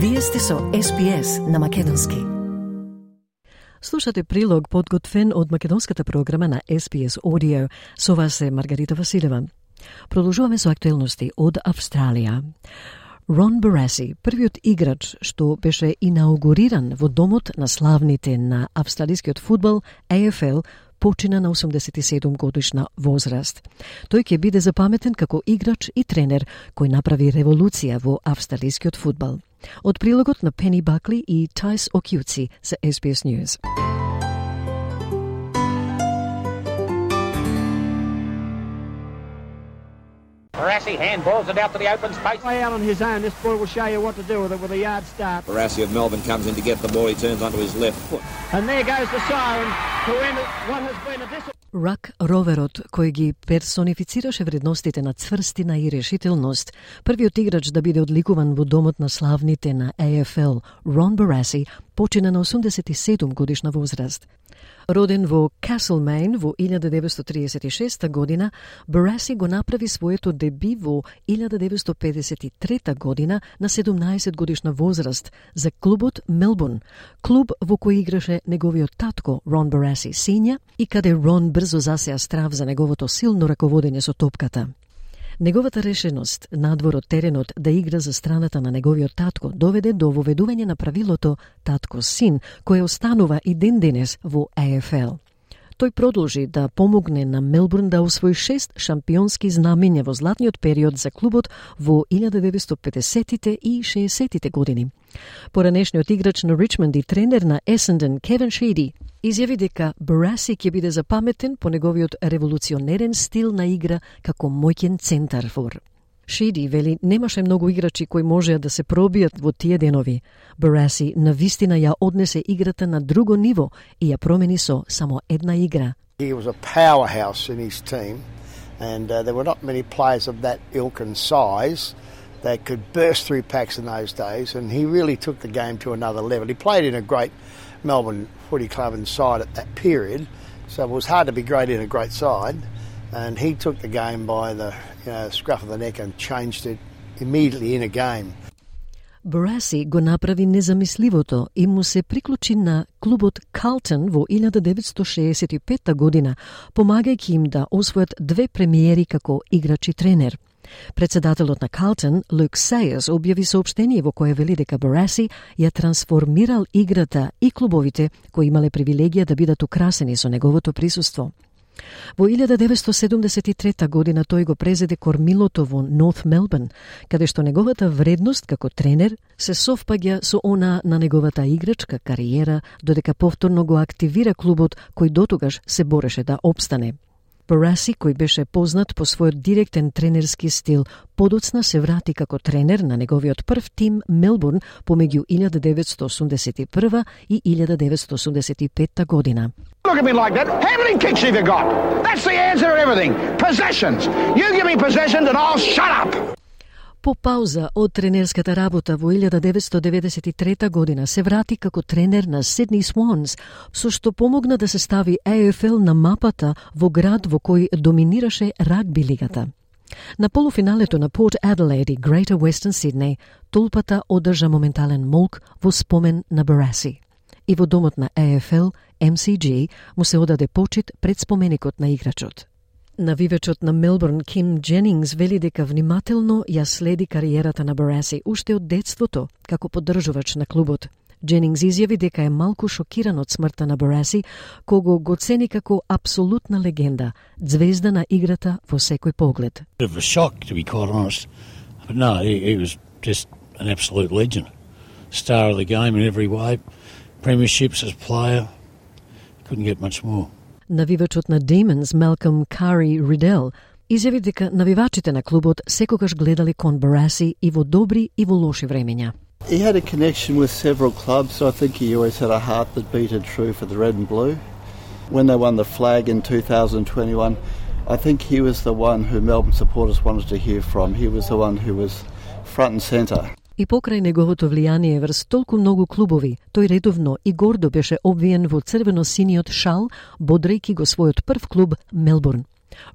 Вие сте со СПС на Македонски. Слушате прилог подготвен од македонската програма на SPS Audio. Со вас е Маргарита Василева. Продолжуваме со актуелности од Австралија. Рон Бараси, првиот играч што беше инаугуриран во домот на славните на австралискиот фудбал AFL, почина на 87 годишна возраст. Тој ќе биде запаметен како играч и тренер кој направи револуција во австралискиот фудбал. Od prilogod na Penny Buckley i Tajs Okjuci za SBS News. Barassi handballs it out to the open space. Play out on his own. This boy will show you what to do with it with a yard start. Barassi of Melbourne comes in to get the ball. He turns onto his left foot. And there goes the siren to end what has been a disappointment. Рак Роверот, кој ги персонифицираше вредностите на цврстина и решителност, првиот играч да биде одликуван во домот на славните на AFL, Рон Бараси, почина на 87 годишна возраст. Роден во Каслмейн во 1936 година, Бараси го направи своето деби во 1953 година на 17 годишна возраст за клубот Мелбурн, клуб во кој играше неговиот татко Рон Бараси Синја и каде Рон брзо засеа страв за неговото силно раководење со топката. Неговата решеност надвор од теренот да игра за страната на неговиот татко доведе до воведување на правилото татко-син, кое останува и ден денес во АФЛ. Тој продолжи да помогне на Мелбурн да освои шест шампионски знамења во златниот период за клубот во 1950-тите и 60-тите години. Поранешниот играч на Ричмонд и тренер на Есенден Кевин Шейди изјави дека Бараси ќе биде запаметен по неговиот револуционерен стил на игра како моќен центар фор. Шиди вели немаше многу играчи кои можеа да се пробијат во тие денови. Бараси на вистина ја однесе играта на друго ниво и ја промени со само една игра. He was a powerhouse in his team and uh, there were not many players of that ilk and size that could burst through packs in those days and he really took the game to another level. He played in a great Melbourne footy club inside at that period, so it was hard to be great in a great side. And he took the game by the you scruff of the neck and changed it immediately in a game. Бараси го направи незамисливото и му се приклучи на клубот Калтон во 1965 година, помагајќи им да освојат две премиери како играч и тренер. Председателот на Калтон, Лук Сейерс, објави сообштение во кое вели дека Бараси ја трансформирал играта и клубовите кои имале привилегија да бидат украсени со неговото присуство. Во 1973 година тој го презеде кормилото во Норт Мелбурн, каде што неговата вредност како тренер се совпаѓа со она на неговата играчка кариера, додека повторно го активира клубот кој дотогаш се бореше да обстане. Бараси, кој беше познат по својот директен тренерски стил, подоцна се врати како тренер на неговиот прв тим Мелбурн помеѓу 1981 и 1985 година. Look at me like that. How many kicks have you got? That's the answer to everything. Possessions. You give me possessions and I'll shut up. По пауза од тренерската работа во 1993 година се врати како тренер на Сидни Swans, со што помогна да се стави AFL на мапата во град во кој доминираше рагби лигата. На полуфиналето на Порт Аделаид и Greater Western Sydney, толпата одржа моментален молк во спомен на Бараси. И во домот на AFL, MCG, му се одаде почит пред споменикот на играчот. Навивачот на Мелбурн Ким Дженингс вели дека внимателно ја следи кариерата на Бараси уште од детството како поддржувач на клубот. Дженингс изјави дека е малку шокиран од смртта на Бараси, кого го цени како апсолутна легенда, звезда на играта во секој поглед. Bit of a no, he, he was just an absolute legend. Star of the game in every way. Premierships as player. Couldn't get much more. Навивачот на Demons Малком Кари Ридел изјави дека навивачите на клубот секогаш гледали кон Бараси и во добри и во лоши времења. He had a connection with several clubs. So I think he always had a heart that beated true for the red and blue. When they won the flag in 2021, I think he was the one who Melbourne supporters wanted to hear from. He was the one who was front and centre. И покрај неговото влијание врз толку многу клубови, тој редовно и гордо беше обвиен во црвено-синиот шал, бодрејки го својот прв клуб Мелбурн.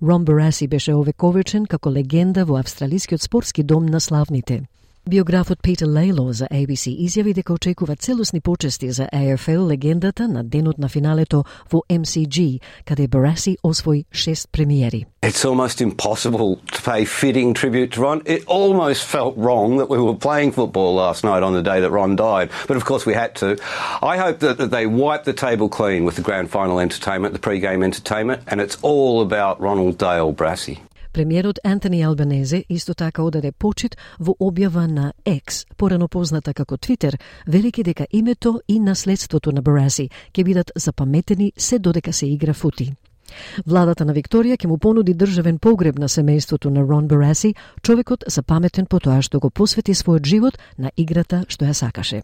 Рон Бараси беше овековечен како легенда во австралискиот спортски дом на славните. Биографот Питер Лейло за ABC изјави дека очекува целосни почести за AFL легендата на денот на финалето во MCG, каде Бараси освои шест премиери. It's almost impossible to pay fitting tribute to Ron. It almost felt wrong that we were playing football last night on the day that Ron died, but of course we had to. I hope that, that they wipe the table clean with the grand final entertainment, the pre-game entertainment, and it's all about Ronald Dale Brassy. Премиерот Антони Албанезе исто така одаде почит во објава на X, порано позната како Твитер, велики дека името и наследството на Бараси ќе бидат запаметени се додека се игра фути. Владата на Викторија ќе му понуди државен погреб на семејството на Рон Бараси, човекот запаметен по тоа што го посвети својот живот на играта што ја сакаше.